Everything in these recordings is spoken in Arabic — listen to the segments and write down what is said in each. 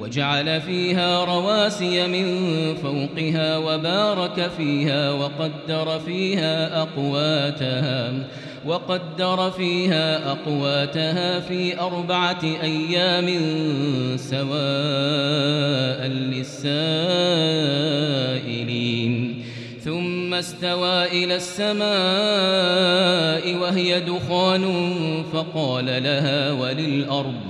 وجعل فيها رواسي من فوقها وبارك فيها وقدر فيها أقواتها وقدر فيها أقواتها في أربعة أيام سواء للسائلين. ثم استوى إلى السماء وهي دخان فقال لها وللأرض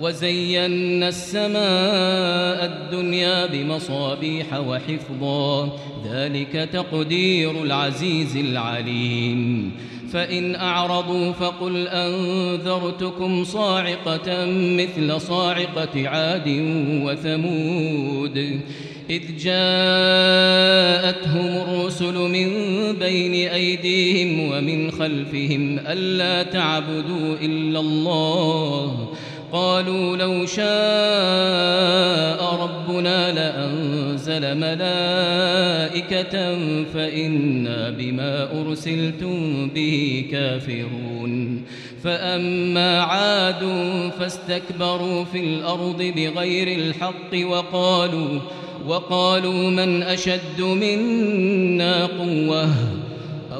وزينا السماء الدنيا بمصابيح وحفظا. ذلك تقدير العزيز العليم. فإن أعرضوا فقل أنذرتكم صاعقة مثل صاعقة عاد وثمود. إذ جاءتهم الرسل من بين أيديهم ومن خلفهم ألا تعبدوا إلا الله قالوا لو شاء ربنا لأنزل ملائكة فإنا بما أرسلتم به كافرون. فأما عاد فاستكبروا في الأرض بغير الحق وقالوا وقالوا من أشد منا قوةً؟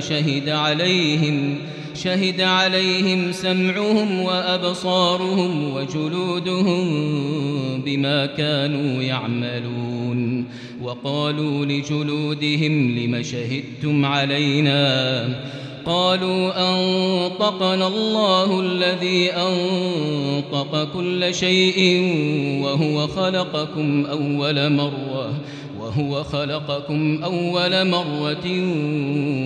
شهد عليهم شهد عليهم سمعهم وأبصارهم وجلودهم بما كانوا يعملون. وقالوا لجلودهم لم شهدتم علينا؟ قالوا أنطقنا الله الذي أنطق كل شيء وهو خلقكم أول مرة. وهو خلقكم أول مرة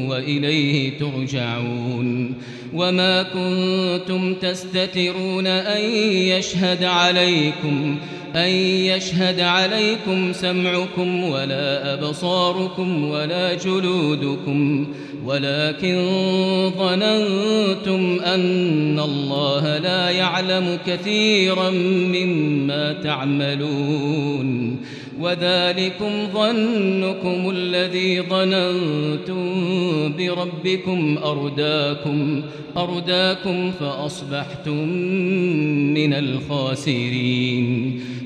وإليه ترجعون وما كنتم تستترون أن يشهد عليكم أن يشهد عليكم سمعكم ولا أبصاركم ولا جلودكم ولكن ظننتم أن الله لا يعلم كثيرا مما تعملون. وذلكم ظنكم الذي ظننتم بربكم أرداكم أرداكم فأصبحتم من الخاسرين.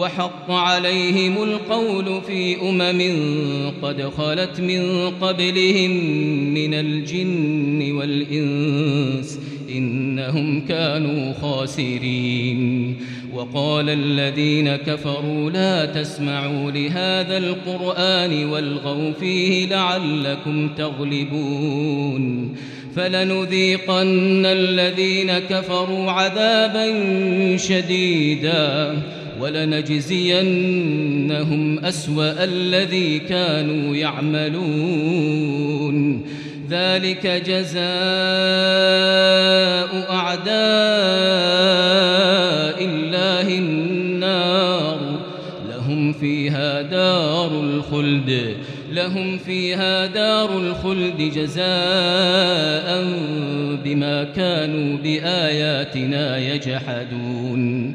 وحق عليهم القول في أمم قد خلت من قبلهم من الجن والإنس إنهم كانوا خاسرين. وقال الذين كفروا لا تسمعوا لهذا القرآن والغوا فيه لعلكم تغلبون. فلنذيقن الذين كفروا عذابا شديدا. ولنجزينهم أسوأ الذي كانوا يعملون. ذلك جزاء أعداء الله النار. لهم فيها دار الخلد لهم فيها دار الخلد جزاء بما كانوا بآياتنا يجحدون.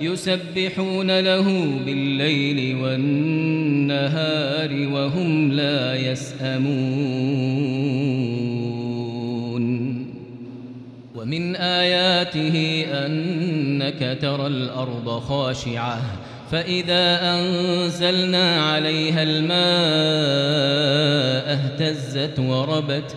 يسبحون له بالليل والنهار وهم لا يسأمون. ومن آياته أنك ترى الأرض خاشعة فإذا أنزلنا عليها الماء اهتزت وربت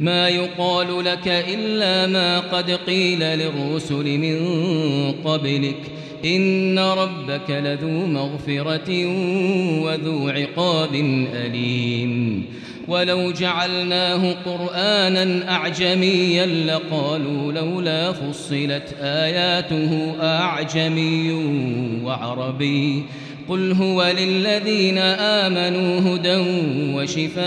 ما يقال لك إلا ما قد قيل للرسل من قبلك. إن ربك لذو مغفرة وذو عقاب أليم. ولو جعلناه قرآنا أعجميا لقالوا لولا فصلت آياته أعجمي وعربي. قل هو للذين آمنوا هدى وشفاء.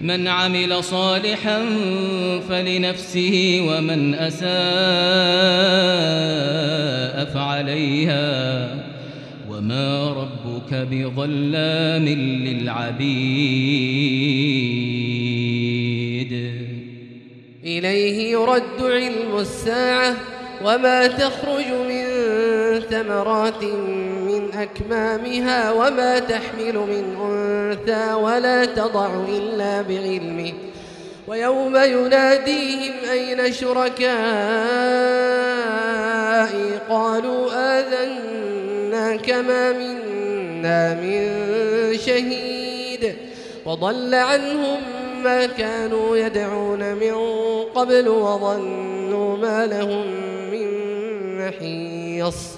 من عمل صالحا فلنفسه ومن أساء فعليها. وما ربك بظلام للعبيد. إليه يرد علم الساعة وما تخرج من ثمرات من أكمامها وما تحمل من أنثى ولا تضع إلا بعلمه. ويوم يناديهم أين شركائي؟ قالوا آذنا كما منا من شهيد. وضل عنهم ما كانوا يدعون من قبل وظنوا ما لهم من محيص.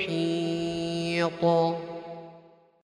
محيط